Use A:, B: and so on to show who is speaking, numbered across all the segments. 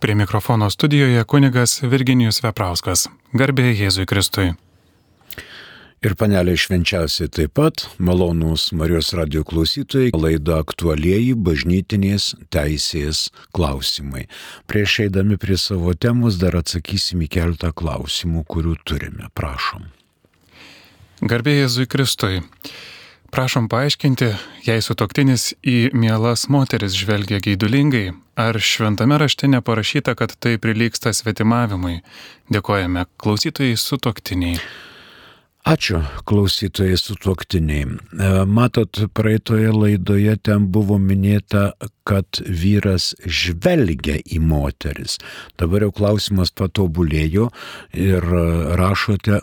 A: Prie mikrofono studijoje kunigas Virginijus Veprauskas. Garbė Jėzui Kristui.
B: Ir panelė švenčiausiai taip pat, malonūs Marijos radio klausytojai, laida aktualieji bažnytinės teisės klausimai. Prieš eidami prie savo temos dar atsakysim į keltą klausimų, kurių turime. Prašom.
A: Garbė Jėzui Kristui. Prašom paaiškinti, jei sutoktinis į mielas moteris žvelgia gaidulingai, ar šventame rašte neparašyta, kad tai prilyksta svetimavimui. Dėkojame klausytojai sutoktiniai.
B: Ačiū klausytojai sutuoktiniai. E, matot, praeitoje laidoje ten buvo minėta, kad vyras žvelgia į moteris. Dabar jau klausimas patobulėjo ir rašote,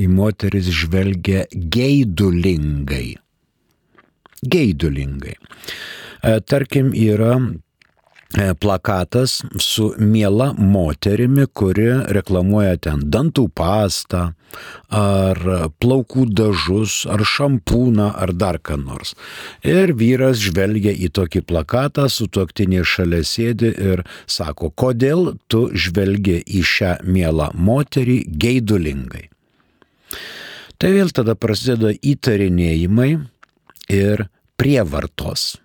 B: į moteris žvelgia geidulingai geidulingai. E, tarkim, yra e, plakatas su miela moterimi, kuri reklamuoja ten dantų pastą, ar plaukų dažus, ar šampūną, ar dar ką nors. Ir vyras žvelgia į tokį plakatą, su tuoktinė šalia sėdi ir sako, kodėl tu žvelgi į šią mielą moterį geidulingai. Tai vėl tada prasideda įtarinėjimai ir prievartos.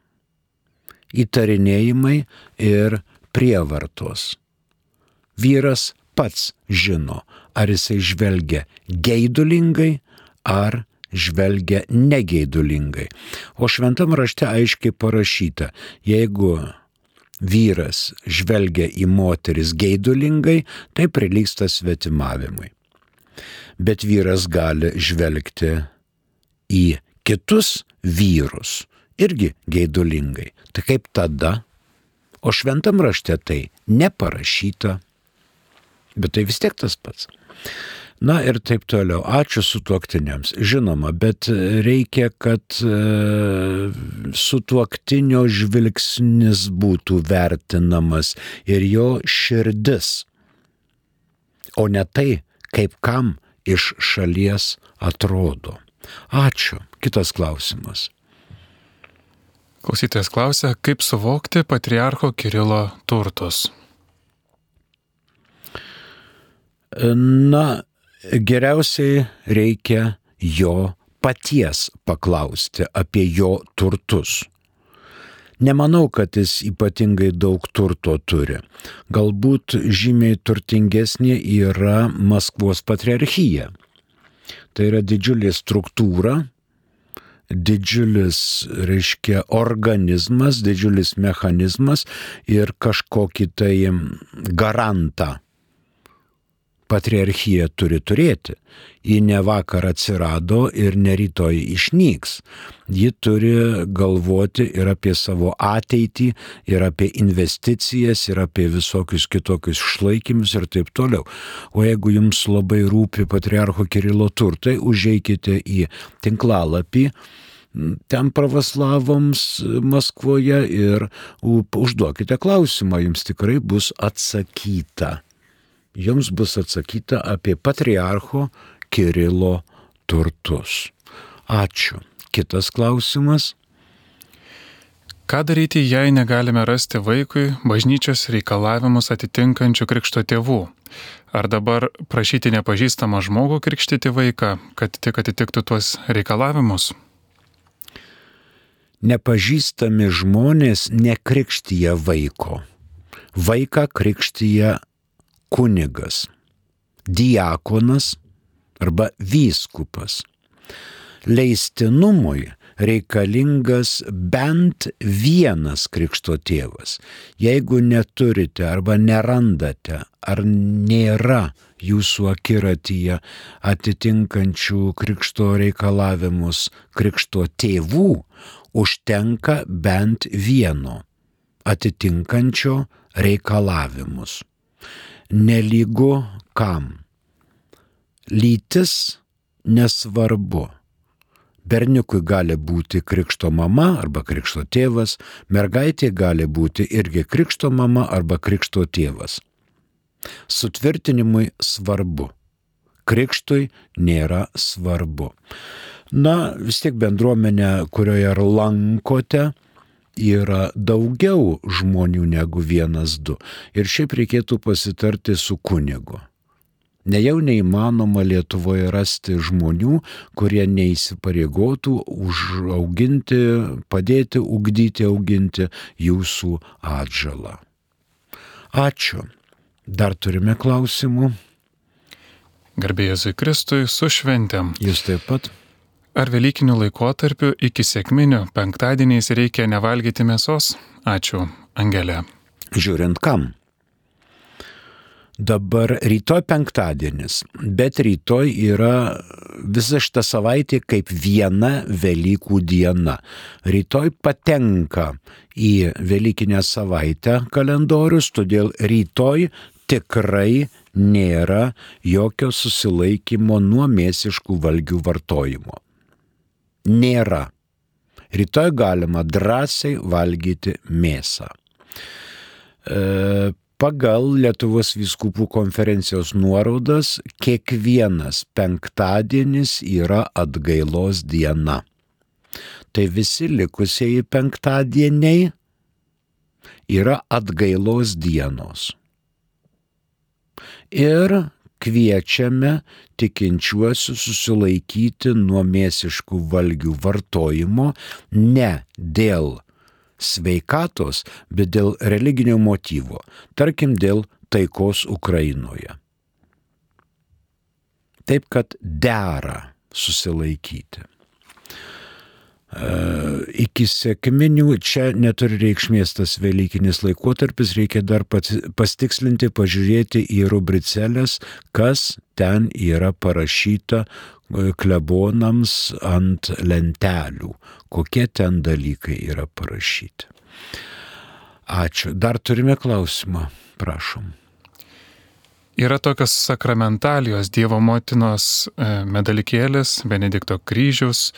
B: Įtarinėjimai ir prievartos. Vyras pats žino, ar jisai žvelgia geidulingai ar žvelgia negeidulingai. O šventam rašte aiškiai parašyta, jeigu vyras žvelgia į moteris geidulingai, tai prilyksta svetimavimui. Bet vyras gali žvelgti į kitus vyrus irgi geidulingai. Tai kaip tada? O šventam rašte tai neparašyta. Bet tai vis tiek tas pats. Na ir taip toliau. Ačiū su tuoktiniams. Žinoma, bet reikia, kad e, su tuoktinio žvilgsnis būtų vertinamas ir jo širdis. O ne tai, kaip kam iš šalies atrodo. Ačiū. Kitas klausimas.
A: Klausytojas klausia, kaip suvokti patriarcho Kirilo turtus.
B: Na, geriausiai reikia jo paties paklausti apie jo turtus. Nemanau, kad jis ypatingai daug turto turi. Galbūt žymiai turtingesnė yra Maskvos patriarchija. Tai yra didžiulė struktūra, didžiulis, reiškia, organizmas, didžiulis mechanizmas ir kažkokį tai garantą patriarchija turi turėti. Ji ne vakar atsirado ir ne rytoj išnyks. Ji turi galvoti ir apie savo ateitį, ir apie investicijas, ir apie visokius kitokius išlaikymus ir taip toliau. O jeigu jums labai rūpi patriarcho Kirilo turtai, užeikite į tinklalapį ten pravoslavams Maskvoje ir užduokite klausimą, jums tikrai bus atsakyta jums bus atsakyta apie patriarcho Kirilo turtus. Ačiū. Kitas klausimas.
A: Ką daryti, jei negalime rasti vaikui bažnyčios reikalavimus atitinkančių krikšto tėvų? Ar dabar prašyti nepažįstamą žmogų krikštyti vaiką, kad tik atitiktų tuos reikalavimus?
B: Nepažįstami žmonės nekrikštyje vaiko. Vaiką krikštyje kunigas, diakonas arba vyskupas. Leistinumui reikalingas bent vienas krikšto tėvas. Jeigu neturite arba nerandate ar nėra jūsų akiratyje atitinkančių krikšto reikalavimus krikšto tėvų, užtenka bent vieno atitinkančio reikalavimus nelygu kam. Lytis nesvarbu. Berniukui gali būti krikšto mama arba krikšto tėvas, mergaitė gali būti irgi krikšto mama arba krikšto tėvas. Sutvirtinimui svarbu. Krikštui nėra svarbu. Na, vis tiek bendruomenė, kurioje lankote, yra daugiau žmonių negu vienas du. Ir šiaip reikėtų pasitarti su kunigu. Nejau neįmanoma Lietuvoje rasti žmonių, kurie neįsipareigotų užauginti, padėti ugdyti, auginti jūsų atžalą. Ačiū. Dar turime klausimų.
A: Garbėjai Kristui su šventėm.
B: Jūs taip pat.
A: Ar Velykinių laikotarpių iki sėkminių penktadieniais reikia nevalgyti mėsos? Ačiū, Angelė.
B: Žiūrint kam. Dabar rytoj penktadienis, bet rytoj yra visa šita savaitė kaip viena Velykų diena. Rytoj patenka į Velykinę savaitę kalendorius, todėl rytoj tikrai nėra jokio susilaikymo nuo mėsiškų valgių vartojimo. Nėra. Rytoj galima drąsiai valgyti mėsą. E, pagal Lietuvos viskupų konferencijos nuorodas kiekvienas penktadienis yra atgailos diena. Tai visi likusieji penktadieniai yra atgailos dienos ir kviečiame tikinčiuosius susilaikyti nuo mėsiškų valgių vartojimo ne dėl sveikatos, bet dėl religinio motyvo, tarkim dėl taikos Ukrainoje. Taip kad dera susilaikyti. Iki sėkminių čia neturi reikšmės tas Velykinis laikotarpis, reikia dar pastikslinti, pažiūrėti į rubricelės, kas ten yra parašyta e, klebonams ant lentelių, kokie ten dalykai yra parašyti. Ačiū. Dar turime klausimą, prašom.
A: Yra tokios sakramentalijos Dievo motinos e, medalikėlis, Benedikto kryžius,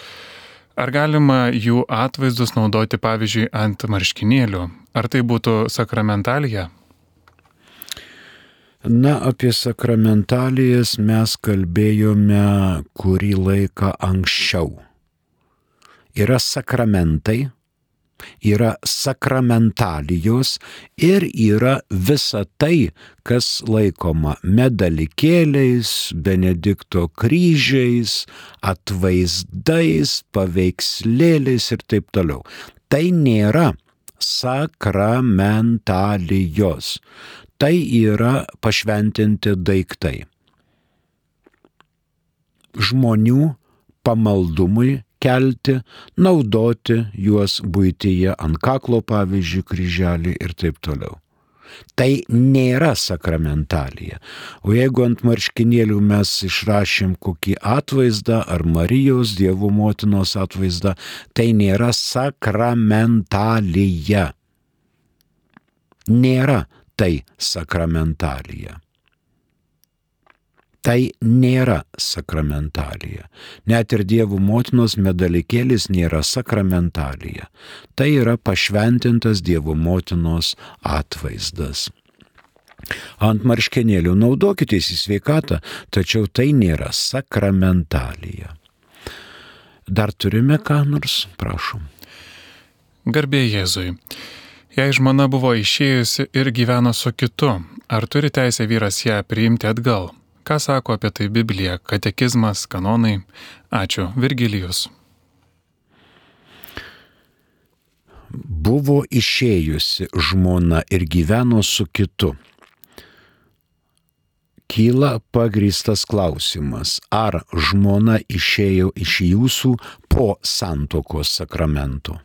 A: Ar galima jų atvaizdus naudoti, pavyzdžiui, ant marškinėlių? Ar tai būtų sakramentalija?
B: Na, apie sakramentalijas mes kalbėjome kurį laiką anksčiau. Yra sakramentai, yra sakramentalijos ir yra visa tai, kas laikoma medalikėliais, Benedikto kryžiais, atvaizdais, paveikslėliais ir taip toliau. Tai nėra sakramentalijos. Tai yra pašventinti daiktai. Žmonių pamaldumui kelti, naudoti juos būtyje ant kaklo, pavyzdžiui, kryželį ir taip toliau. Tai nėra sakramentalija. O jeigu ant marškinėlių mes išrašėm kokį atvaizdą ar Marijos Dievo motinos atvaizdą, tai nėra sakramentalija. Nėra tai sakramentalija tai nėra sakramentalija. Net ir Dievo motinos medalikėlis nėra sakramentalija. Tai yra pašventintas Dievo motinos atvaizdas. Ant marškenėlių naudokitės į sveikatą, tačiau tai nėra sakramentalija. Dar turime ką nors, prašom.
A: Garbė Jėzui. Jei žmona buvo išėjusi ir gyveno su kitu, ar turi teisę vyras ją priimti atgal? Ką sako apie tai Biblija, katekizmas, kanonai? Ačiū, Virgilijus.
B: Buvo išėjusi žmona ir gyveno su kitu. Kyla pagrįstas klausimas, ar žmona išėjo iš jūsų po santokos sakramento?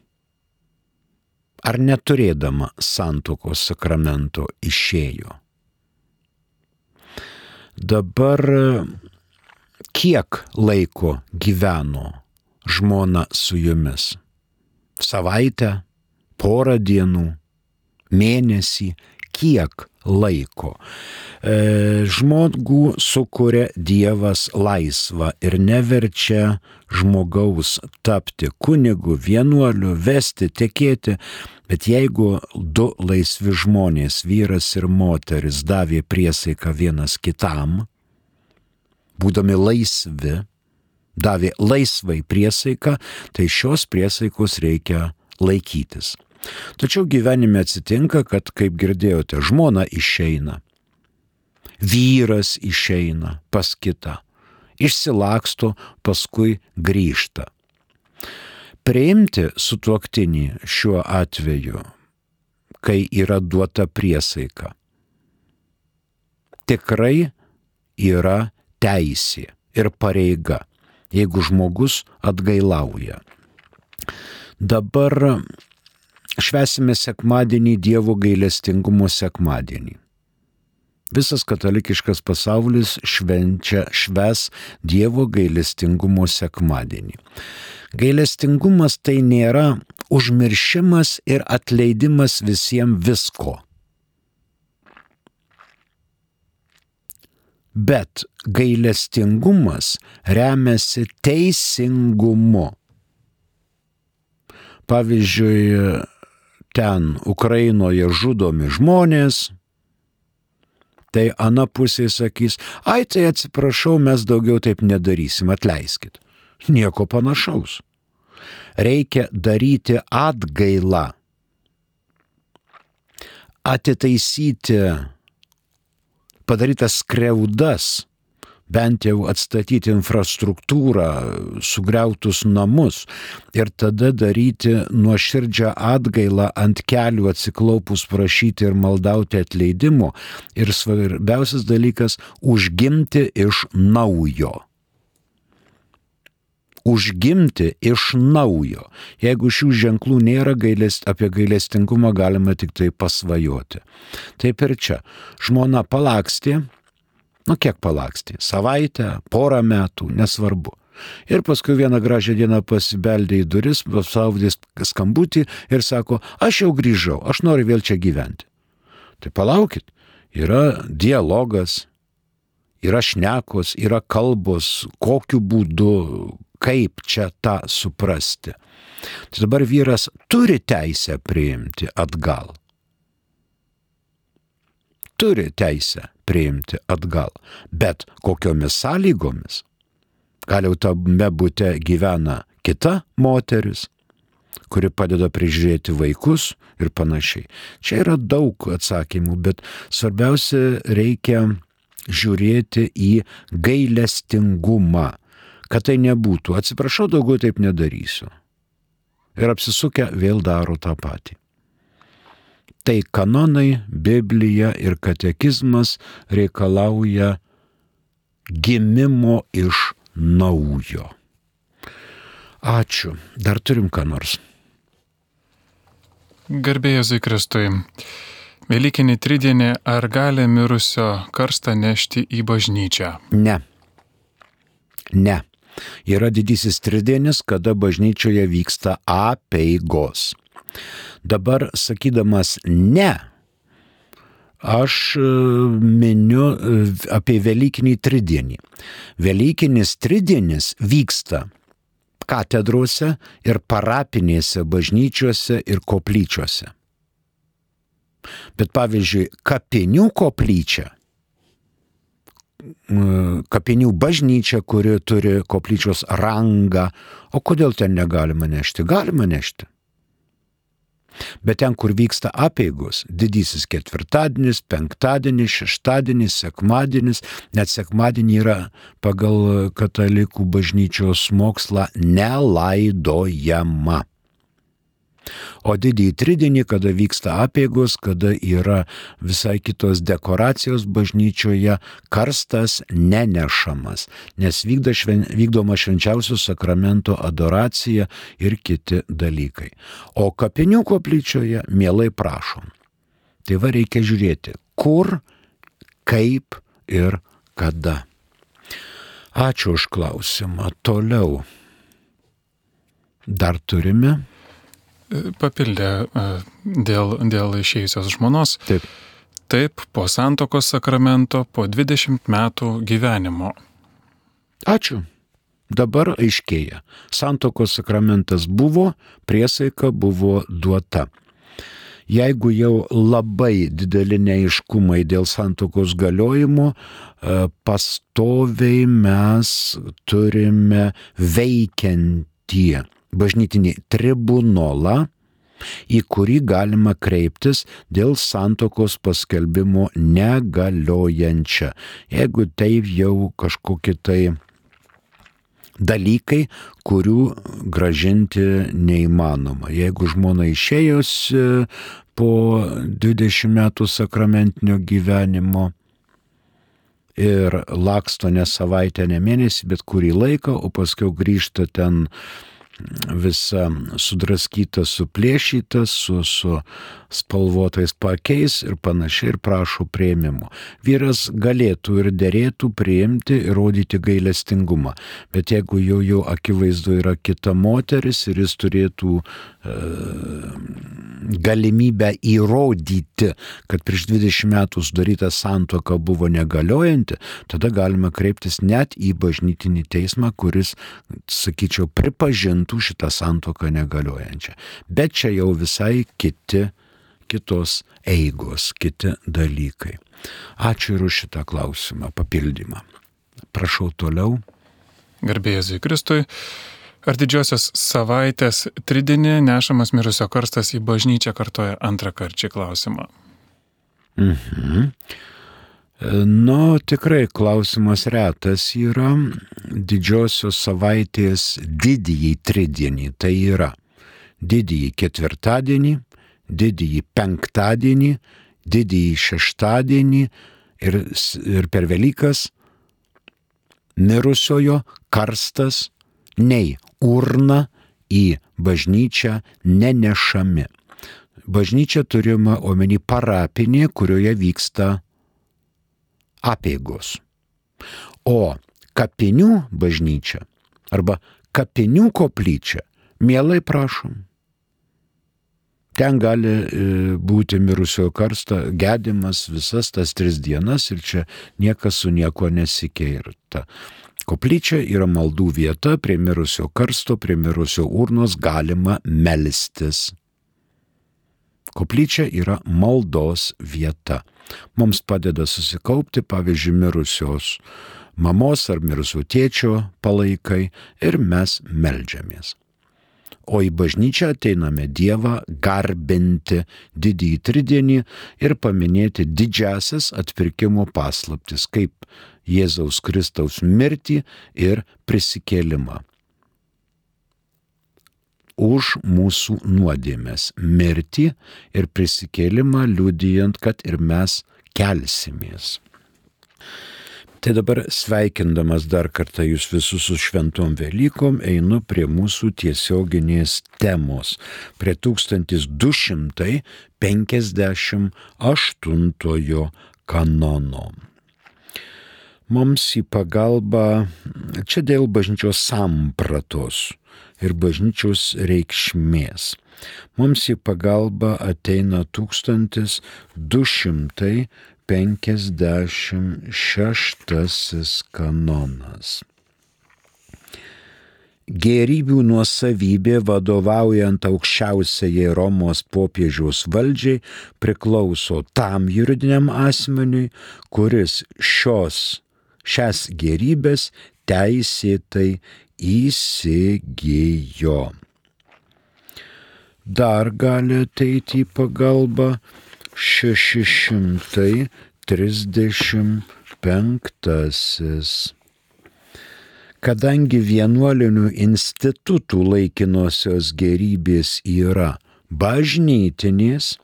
B: Ar neturėdama santokos sakramento išėjo? Dabar kiek laiko gyveno žmona su jumis? Savaitę, porą dienų, mėnesį, kiek laiko. E, žmogų sukuria Dievas laisvą ir neverčia žmogaus tapti kunigu, vienuoliu, vesti, tekėti, Bet jeigu du laisvi žmonės, vyras ir moteris, davė priesaiką vienas kitam, būdami laisvi, davė laisvai priesaiką, tai šios priesaikos reikia laikytis. Tačiau gyvenime atsitinka, kad, kaip girdėjote, žmona išeina, vyras išeina pas kitą, išsilaksto, paskui grįžta. Priimti sutuoktinį šiuo atveju, kai yra duota priesaika, tikrai yra teisė ir pareiga, jeigu žmogus atgailauja. Dabar švesime sekmadienį Dievo gailestingumo sekmadienį. Visas katalikiškas pasaulis švenčia šves Dievo gailestingumo sekmadienį. Gailestingumas tai nėra užmiršimas ir atleidimas visiems visko. Bet gailestingumas remiasi teisingumu. Pavyzdžiui, ten Ukrainoje žudomi žmonės, tai ana pusė sakys, ai tai atsiprašau, mes daugiau taip nedarysim, atleiskit. Nieko panašaus. Reikia daryti atgailą, atitaisyti padarytas kreudas, bent jau atstatyti infrastruktūrą, sugriautus namus ir tada daryti nuoširdžią atgailą ant kelių atsiklaupus prašyti ir maldauti atleidimo. Ir svarbiausias dalykas - užgimti iš naujo užgimti iš naujo. Jeigu šių ženklų nėra, gailest, apie gailestingumą galima tik tai pasvajoti. Taip ir čia. Žmona palakstė, nu kiek palakstė, savaitę, porą metų, nesvarbu. Ir paskui vieną gražią dieną pasibeldė į duris, pasaudė skambutį ir sako, aš jau grįžau, aš noriu vėl čia gyventi. Tai palaukit, yra dialogas, yra šnekos, yra kalbos, kokiu būdu, kaip čia tą suprasti. Tai dabar vyras turi teisę priimti atgal. Turi teisę priimti atgal. Bet kokiomis sąlygomis? Gal jau tame būte gyvena kita moteris, kuri padeda prižiūrėti vaikus ir panašiai. Čia yra daug atsakymų, bet svarbiausia reikia žiūrėti į gailestingumą kad tai nebūtų. Atsiprašau, daugiau taip nedarysiu. Ir apsisukę vėl daro tą patį. Tai kanonai, Biblija ir katekizmas reikalauja gimimo iš naujo. Ačiū. Dar turim ką nors.
A: Garbėjai Jėzui Kristui. Velykinį tridienį ar gali mirusio karstą nešti į bažnyčią?
B: Ne. Ne yra didysis tridienis, kada bažnyčioje vyksta apeigos. Dabar sakydamas ne, aš e, miniu e, apie Velykinį tridienį. Velykinis tridienis vyksta katedruose ir parapinėse bažnyčiose ir koplyčiose. Bet pavyzdžiui, kapinių koplyčia kapinių bažnyčia, kuri turi koplyčios rangą. O kodėl ten negalima nešti? Galima nešti. Bet ten, kur vyksta apėgos, didysis ketvirtadienis, penktadienis, šeštadienis, sekmadienis, net sekmadienį yra pagal katalikų bažnyčios mokslą nelaidojama. O didįjį tridienį, kada vyksta apėgos, kada yra visai kitos dekoracijos bažnyčioje, karstas nenešamas, nes šven, vykdoma švenčiausių sakramento adoracija ir kiti dalykai. O kapinių koplyčioje mielai prašom. Tai va reikia žiūrėti, kur, kaip ir kada. Ačiū už klausimą. Toliau. Dar turime
A: papildė dėl, dėl išėjusios žmonos.
B: Taip.
A: Taip, po santokos sakramento, po 20 metų gyvenimo.
B: Ačiū. Dabar aiškėja. Santokos sakramentas buvo, priesaika buvo duota. Jeigu jau labai dideli neiškumai dėl santokos galiojimo, pastoviai mes turime veikiantį bažnytinį tribunolą, į kurį galima kreiptis dėl santokos paskelbimo negaliojančia. Jeigu tai jau kažkokie tai dalykai, kurių gražinti neįmanoma. Jeigu žmona išėjusi po 20 metų sakramentinio gyvenimo ir laksto ne savaitę, ne mėnesį, bet kurį laiką, o paskui grįžta ten visa sudraskyta, suplėšyta, su, su spalvotais pakeis ir panašiai ir prašo prieimimo. Vyras galėtų ir dėrėtų priimti ir rodyti gailestingumą, bet jeigu jau jau akivaizdu yra kita moteris ir jis turėtų e, galimybę įrodyti, kad prieš 20 metų sudaryta santoka buvo negaliojanti, tada galima kreiptis net į bažnytinį teismą, kuris, sakyčiau, pripažintų šitą santoką negaliojančią. Bet čia jau visai kiti kitos eigos, kiti dalykai. Ačiū ir už šitą klausimą, papildymą. Prašau toliau.
A: Garbėjai Kristui. Ar didžiosios savaitės tridinį nešamas mirusio karstas į bažnyčią kartoja antrą karčią klausimą?
B: Mhm. Nu, tikrai klausimas retas yra didžiosios savaitės didįjį tridienį. Tai yra didįjį ketvirtadienį, didįjį penktadienį, didįjį šeštadienį ir, ir per Velykas mirusiojo karstas nei urna į bažnyčią nenešami. Bažnyčia turima omeny parapinė, kurioje vyksta apėgos. O kapinių bažnyčia arba kapinių koplyčia, mielai prašom. Ten gali e, būti mirusiojo karsto gedimas visas tas tris dienas ir čia niekas su nieko nesikeirta. Koplyčia yra maldų vieta, prie mirusio karsto, prie mirusio urnos galima melstis. Koplyčia yra maldos vieta. Mums padeda susikaupti, pavyzdžiui, mirusios mamos ar mirusio tėčio palaikai ir mes melžiamės o į bažnyčią ateiname Dievą garbinti didįjį tridienį ir paminėti didžiasias atpirkimo paslaptis, kaip Jėzaus Kristaus mirtį ir prisikėlimą. Už mūsų nuodėmės mirtį ir prisikėlimą liudijant, kad ir mes kelsimės. Tai dabar sveikindamas dar kartą jūs visus su šventom Velykom einu prie mūsų tiesioginės temos, prie 1258 kanono. Mums į pagalbą čia dėl bažnyčios sampratos ir bažnyčios reikšmės. Mums į pagalbą ateina 1200 56 kanonas. Gėrybių nuosavybė vadovaujant aukščiausiai Romos popiežiaus valdžiai priklauso tam juridiniam asmeniui, kuris šios, šias gėrybės teisėtai įsigijo. Dar gali ateiti į pagalbą 635. Kadangi vienuolinių institutų laikinosios gerybės yra bažnytinės,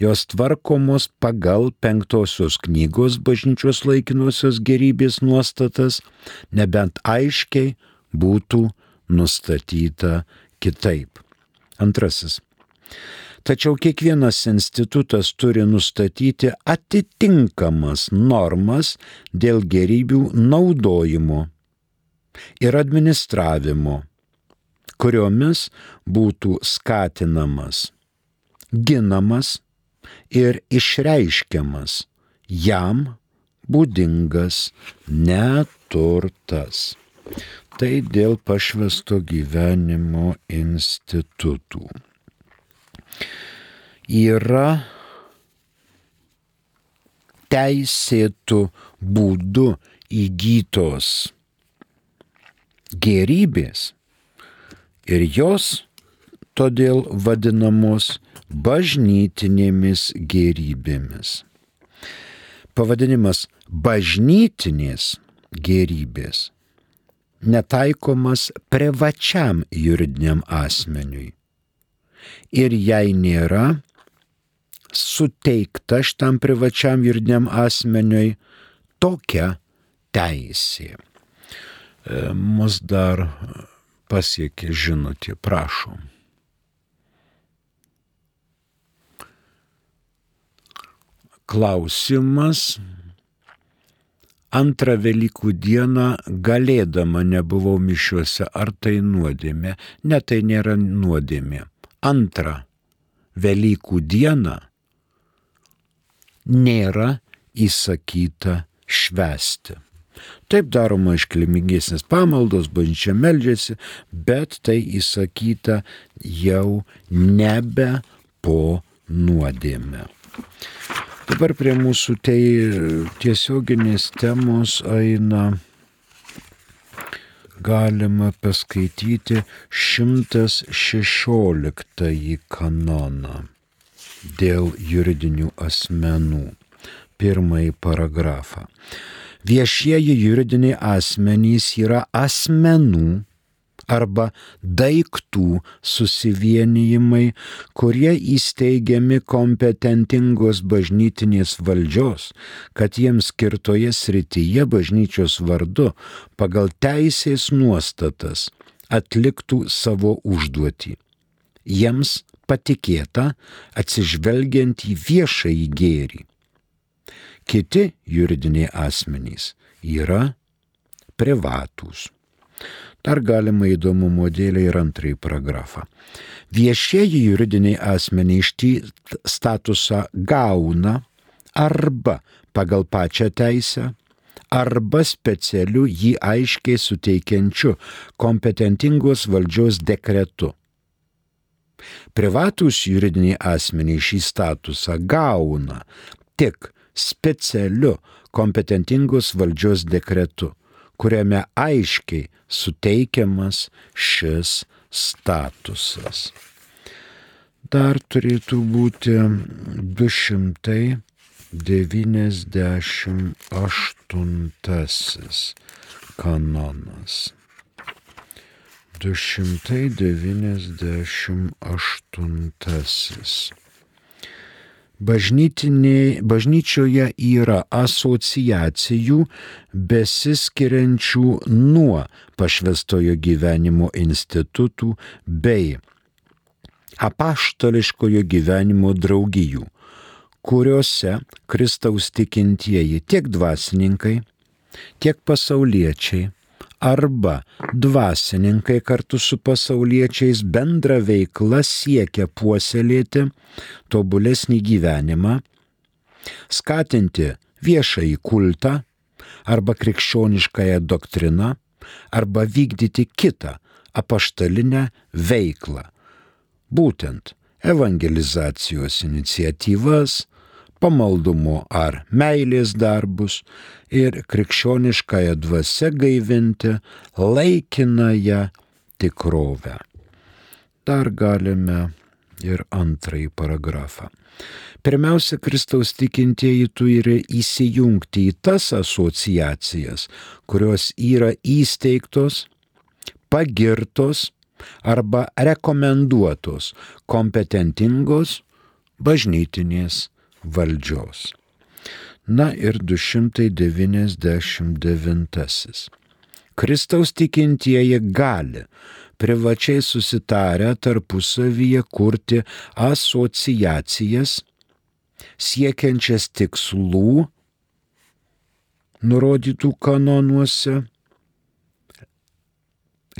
B: jos tvarkomos pagal penktosios knygos bažnyčios laikinosios gerybės nuostatas, nebent aiškiai būtų nustatyta kitaip. Antrasis. Tačiau kiekvienas institutas turi nustatyti atitinkamas normas dėl gerybių naudojimo ir administravimo, kuriomis būtų skatinamas, ginamas ir išreiškiamas jam būdingas neturtas. Tai dėl pašvesto gyvenimo institutų yra teisėtų būdų įgytos gerybės ir jos todėl vadinamos bažnytinėmis gerybėmis. Pavadinimas bažnytinės gerybės netaikomas privačiam juridiniam asmeniui. Ir jei nėra suteikta šitam privačiam juridiniam asmeniui tokia teisė. E, mus dar pasiekė žinutė, prašom. Klausimas. Antrą Velykų dieną galėdama nebuvau mišiuose, ar tai nuodėmė? Ne, tai nėra nuodėmė. Antrą Velykų dieną nėra įsakyta švesti. Taip daroma iškilmingesnės pamaldos, bažnyčia meldžiasi, bet tai įsakyta jau nebe po nuodėmę. Dabar prie mūsų tai tiesioginės temos eina, galima paskaityti 116 kanoną dėl juridinių asmenų. Pirmąjį paragrafą. Viešieji juridiniai asmenys yra asmenų arba daiktų susivienijimai, kurie įsteigiami kompetentingos bažnytinės valdžios, kad jiems skirtoje srityje bažnyčios vardu pagal teisės nuostatas atliktų savo užduotį. Jiems patikėta atsižvelgiant į viešąjį gėrį. Kiti juridiniai asmenys yra privatūs. Dar galima įdomumo dėlį ir antrąjį paragrafą. Viešieji juridiniai asmeniai ištį statusą gauna arba pagal pačią teisę, arba specialiu jį aiškiai suteikiančiu kompetentingos valdžios dekretu Privatus juridiniai asmeniai šį statusą gauna tik specialiu kompetentingos valdžios dekretu, kuriame aiškiai suteikiamas šis statusas. Dar turėtų būti 298 kanonas. 298. Bažnytinė, bažnyčioje yra asociacijų besiskiriančių nuo pašvestojo gyvenimo institutų bei apaštališkojo gyvenimo draugijų, kuriuose Kristaus tikintieji tiek dvasininkai, tiek pasauliečiai arba dvasininkai kartu su pasauliečiais bendra veikla siekia puoselėti tobulesnį gyvenimą, skatinti viešąjį kultą arba krikščioniškąją doktriną, arba vykdyti kitą apaštalinę veiklą. Būtent evangelizacijos iniciatyvas, pamaldumo ar meilės darbus ir krikščioniškąją dvasę gaivinti laikinąją tikrovę. Dar galime ir antrąjį paragrafą. Pirmiausia, Kristaus tikintieji turi įsijungti į tas asociacijas, kurios yra įsteigtos, pagirtos arba rekomenduotos kompetentingos bažnytinės valdžios. Na ir 299. Kristaus tikintieji gali privačiai susitarę tarpusavyje kurti asociacijas siekiančias tikslų nurodytų kanonuose,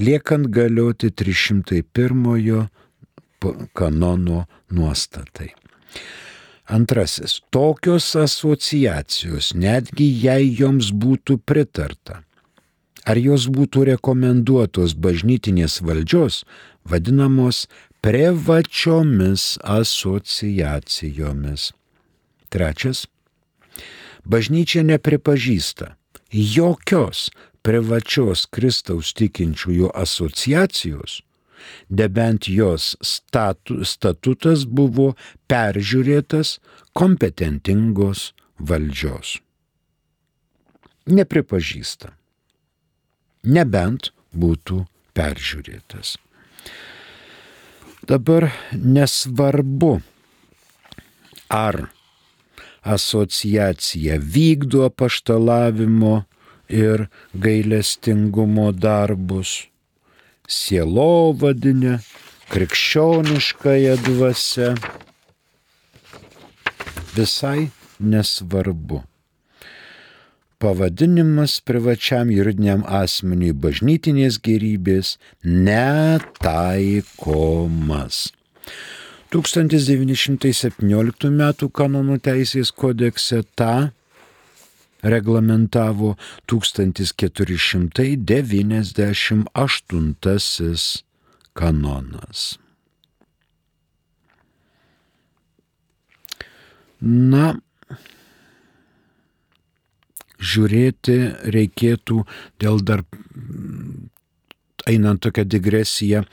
B: liekant galioti 301 kanono nuostatai. Antrasis. Tokios asociacijos, netgi jei joms būtų pritarta, ar jos būtų rekomenduotos bažnytinės valdžios, vadinamos privačiomis asociacijomis. Trečias. Bažnyčia nepripažįsta jokios privačios Kristaus tikinčiųjų asociacijos, nebent jos statu, statutas buvo peržiūrėtas kompetentingos valdžios. Nepripažįsta. Nebent būtų peržiūrėtas. Dabar nesvarbu, ar asociacija vykdo paštalavimo ir gailestingumo darbus, sielovadinę, krikščioniškąją dvasę. Visai nesvarbu. Pavadinimas privačiam juridiniam asmeniui bažnytinės gerybės netaikomas. 1917 m. kanonų teisės kodekse tą reglamentavo 1498 kanonas. Na, žiūrėti reikėtų dėl dar einant tokią digresiją,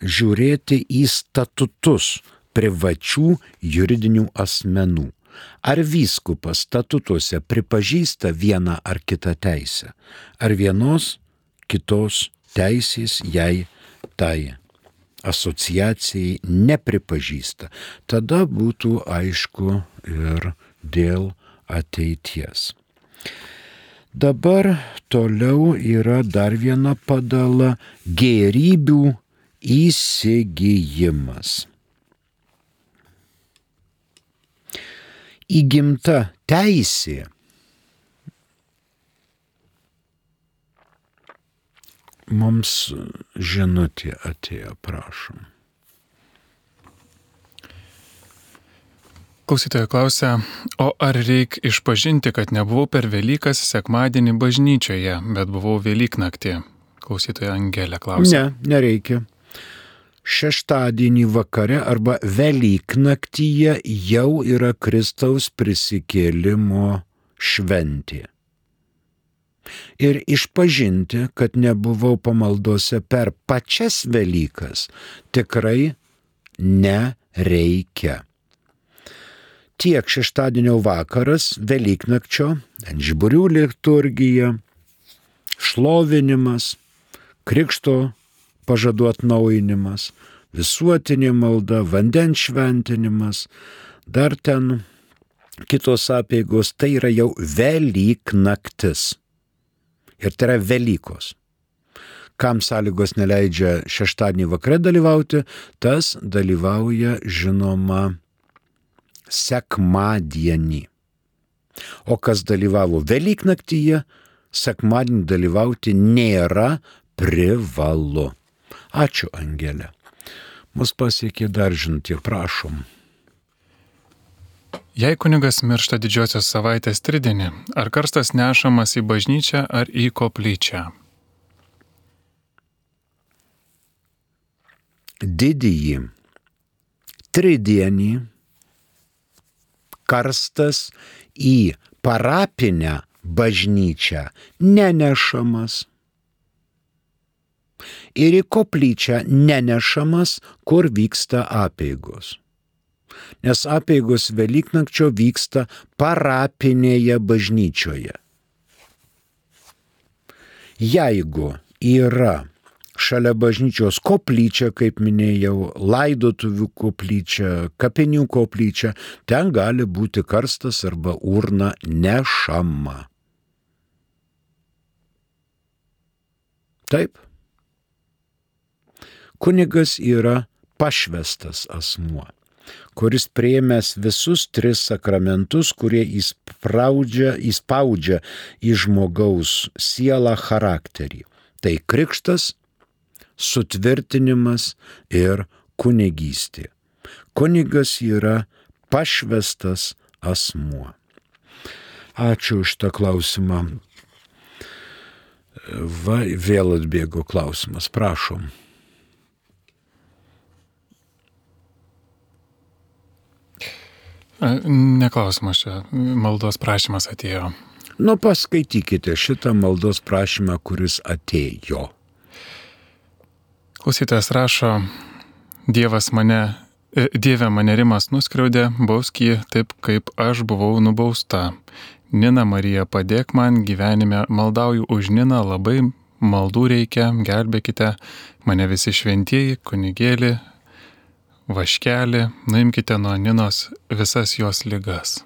B: žiūrėti į statutus privačių juridinių asmenų. Ar vyskupas statutuose pripažįsta vieną ar kitą teisę, ar vienos kitos teisės jai tai asociacijai nepripažįsta, tada būtų aišku ir dėl ateities. Dabar toliau yra dar viena padala - gerybių įsigijimas. Įgimta teisė mums žinutė atėjo, prašom.
A: Klausytoja klausia, o ar reikia išpažinti, kad nebuvau per Velykas sekmadienį bažnyčioje, bet buvau Velyknaktį? Klausytoja Angelė klausia.
B: Ne, nereikia šeštadienį vakare arba Velyknaktyje jau yra Kristaus prisikėlimo šventė. Ir išpažinti, kad nebuvau pamaldose per pačias Velykas, tikrai nereikia. Tiek šeštadienio vakaras, Velyknakčio, Enžburių liturgija, šlovinimas, Krikšto pažadų atnaujinimas, visuotinė malda, vandens šventinimas, dar ten kitos apėgos, tai yra jau Velyk naktis. Ir tai yra Velykos. Kam sąlygos neleidžia šeštadienį vakare dalyvauti, tas dalyvauja žinoma sekmadienį. O kas dalyvavo Velyknaktyje, sekmadienį dalyvauti nėra privalu. Ačiū, Angelė. Mus pasiekė dar žinutė, prašom.
A: Jei kunigas miršta didžiosios savaitės tridienį, ar karstas nešamas į bažnyčią ar į koplyčią?
B: Didįjį tridienį karstas į parapinę bažnyčią nenešamas ir į koplyčią nenešamas, kur vyksta apėgos. Nes apėgos Velyknakčio vyksta parapinėje bažnyčioje. Jeigu yra šalia bažnyčios koplyčia, kaip minėjau, laidotuvių koplyčia, kapinių koplyčia, ten gali būti karstas arba urna nešama. Taip. Kunigas yra pašvestas asmuo, kuris prieimęs visus tris sakramentus, kurie įspraudžia, įspaudžia į žmogaus sielą charakterį. Tai krikštas, sutvirtinimas ir kunigystė. Kunigas yra pašvestas asmuo. Ačiū už tą klausimą. Va, vėl atbėgo klausimas, prašom.
A: Neklausimas čia, maldos prašymas atėjo.
B: Nu, paskaitykite šitą maldos prašymą, kuris atėjo.
A: Klausytojas rašo, Dievas mane, e, Dieve mane rimas nuskriaudė, bausk jį taip, kaip aš buvau nubausta. Nina Marija, padėk man gyvenime, maldauju už Niną, labai maldų reikia, gelbėkite mane visi šventieji, kunigėlį, vaškelį, nuimkite nuo Ninos visas jos lygas.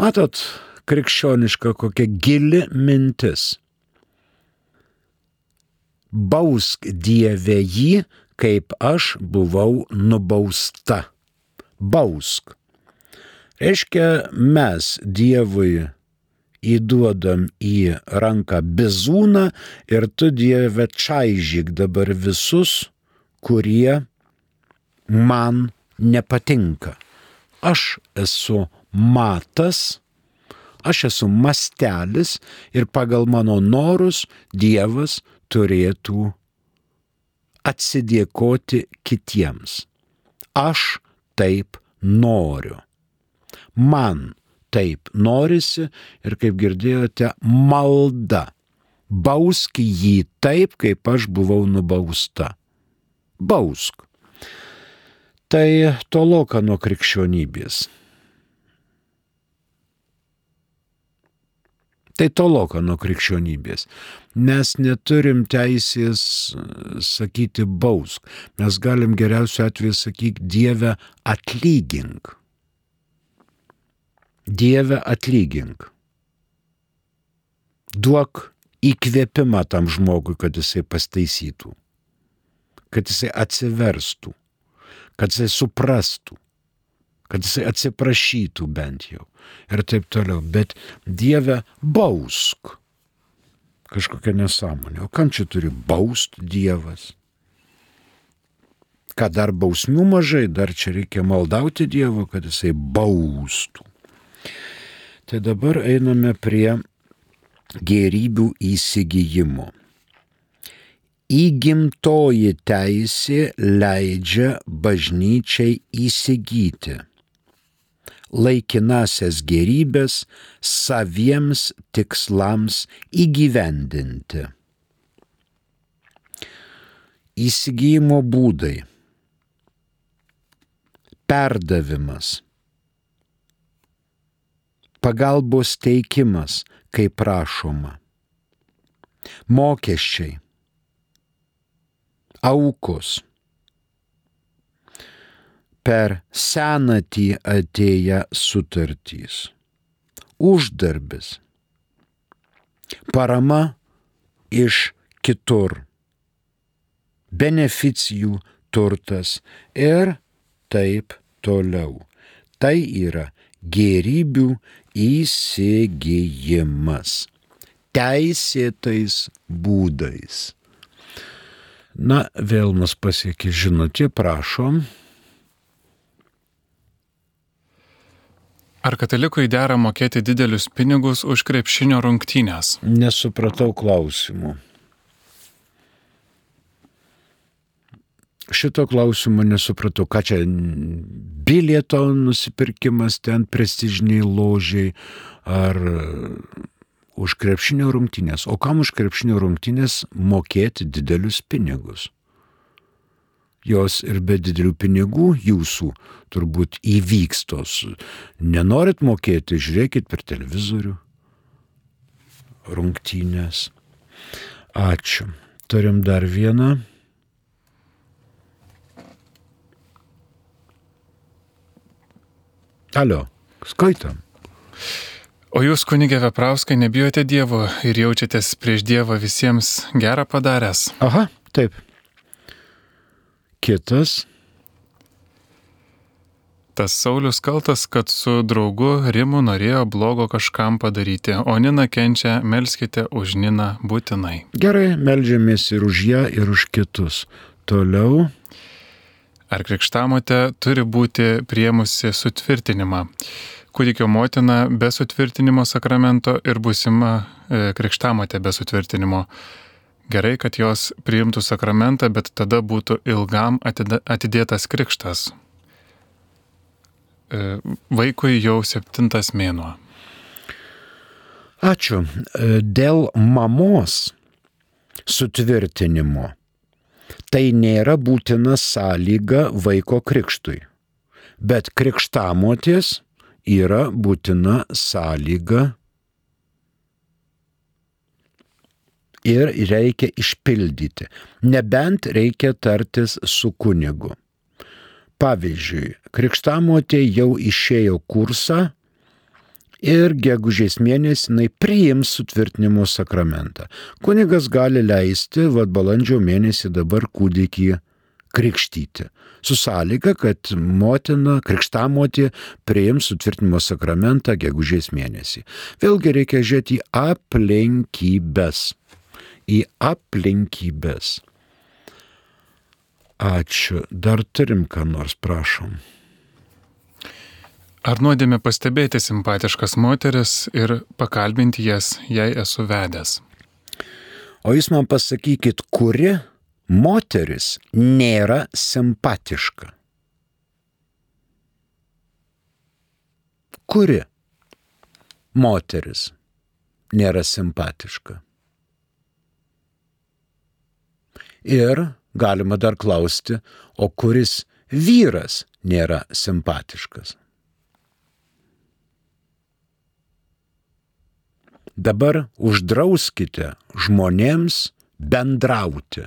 B: Matot, krikščioniška kokia gili mintis. Bausk Dieve jį, kaip aš buvau nubausta. Bausk. Reiškia, mes Dievui įduodam į ranką bizūną ir tu Dieve čaižyk dabar visus, kurie man nepatinka. Aš esu matas, aš esu mastelis ir pagal mano norus Dievas turėtų atsidėkoti kitiems. Aš taip noriu man taip norisi ir kaip girdėjote, malda. Bausk jį taip, kaip aš buvau nubausta. Bausk. Tai toloka nuo krikščionybės. Tai toloka nuo krikščionybės. Mes neturim teisės sakyti bausk. Mes galim geriausiu atveju sakyti Dieve atlygink. Dieve atlygink. Duok įkvėpimą tam žmogui, kad jisai pastaisytų, kad jisai atsiverstų, kad jisai suprastų, kad jisai atsiprašytų bent jau ir taip toliau. Bet Dieve bausk. Kažkokia nesąmonė. O kam čia turi baust Dievas? Ką dar bausmių mažai, dar čia reikia maldauti Dievo, kad jisai baustų. Tai dabar einame prie gerybių įsigijimo. Įgimtoji teisė leidžia bažnyčiai įsigyti laikinasias gerybės saviems tikslams įgyvendinti. Įsigijimo būdai. Perdavimas pagalbos teikimas, kaip prašoma. Mokesčiai, aukos, per senatį atėję sutartys, uždarbis, parama iš kitur, beneficijų turtas ir taip toliau. Tai yra gėrybių įsigijimas. Teisėtais būdais. Na, vėl mus pasiekė žinutė, prašom.
A: Ar katalikui dera mokėti didelius pinigus už krepšinio rungtynės?
B: Nesupratau klausimų. šito klausimo nesupratau, ką čia bilieto nusipirkimas ten prestižiniai ložiai ar už krepšinio rungtynės. O kam už krepšinio rungtynės mokėti didelius pinigus? Jos ir be didelių pinigų jūsų turbūt įvyks tos. Nenorit mokėti, žiūrėkit per televizorių. Rungtynės. Ačiū. Turim dar vieną. Alio, skaitom.
A: O jūs, kunigė Veprauskai, nebijote Dievo ir jaučiatės prieš Dievą visiems gerą padaręs?
B: Aha, taip. Kitas.
A: Tas Saulis kaltas, kad su draugu Rimu norėjo blogo kažkam padaryti, o Nina kenčia, melskite už Niną būtinai.
B: Gerai, melžiamės ir už ją, ir už kitus. Toliau.
A: Ar krikštamotė turi būti priemusi sutvirtinimą? Kūdikio motina be sutvirtinimo sakramento ir busima e, krikštamotė be sutvirtinimo. Gerai, kad jos priimtų sakramentą, bet tada būtų ilgam atidėtas krikštas. E, vaikui jau septintas mėnuo.
B: Ačiū. E, dėl mamos sutvirtinimo Tai nėra būtina sąlyga vaiko krikštui. Bet krikštamotės yra būtina sąlyga ir reikia išpildyti. Nebent reikia tartis su kunigu. Pavyzdžiui, krikštamotė jau išėjo kursą ir gegužės mėnesį jinai priims sutvirtinimo sakramentą. Kunigas gali leisti, vad balandžio mėnesį dabar kūdikį krikštyti. Su sąlyga, kad motina, krikštamotė priims sutvirtinimo sakramentą gegužės mėnesį. Vėlgi reikia žiūrėti į aplinkybės. Į aplinkybės. Ačiū. Dar turim ką nors, prašom.
A: Ar nuodėmė pastebėti simpatiškas moteris ir pakalbinti jas, jei esu vedęs?
B: O jūs man pasakykit, kuri moteris nėra simpatiška? Kuri moteris nėra simpatiška? Ir galima dar klausti, o kuris vyras nėra simpatiškas? Dabar uždrauskite žmonėms bendrauti,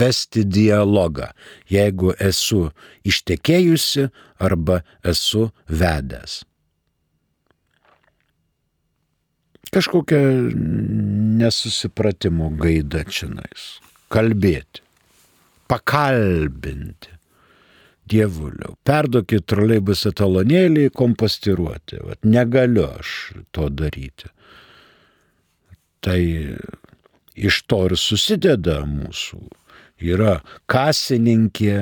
B: vesti dialogą, jeigu esu ištekėjusi arba esu vedęs. Kažkokia nesusipratimo gaida čionais. Kalbėti, pakalbinti. Dievuliau, perduokit troleibus etalonėlį kompostiruoti. Vat negaliu aš to daryti. Tai iš to ir susideda mūsų. Yra kasininkė,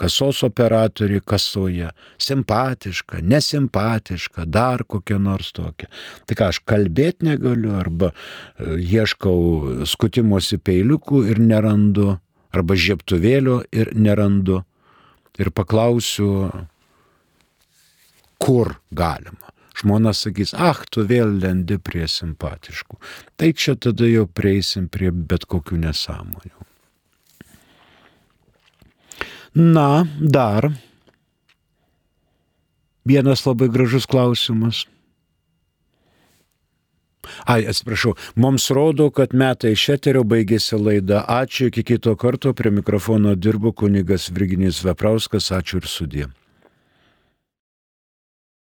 B: kasos operatoriai kasoje, simpatiška, nesimpatiška, dar kokia nors tokia. Tai ką aš kalbėti negaliu, arba e, ieškau skutimosi peiliukų ir nerandu, arba žieptuvėlio ir nerandu. Ir paklausiu, kur galima. Žmona sakys, ah, tu vėl lendi prie simpatiškų. Tai čia tada jau prieisim prie bet kokių nesąmonių. Na, dar vienas labai gražus klausimas. Ai, atsiprašau, mums rodo, kad metai iš eterio baigėsi laida. Ačiū, iki kito karto prie mikrofono dirbo kunigas Virginijus Veprauskas, ačiū ir sudė.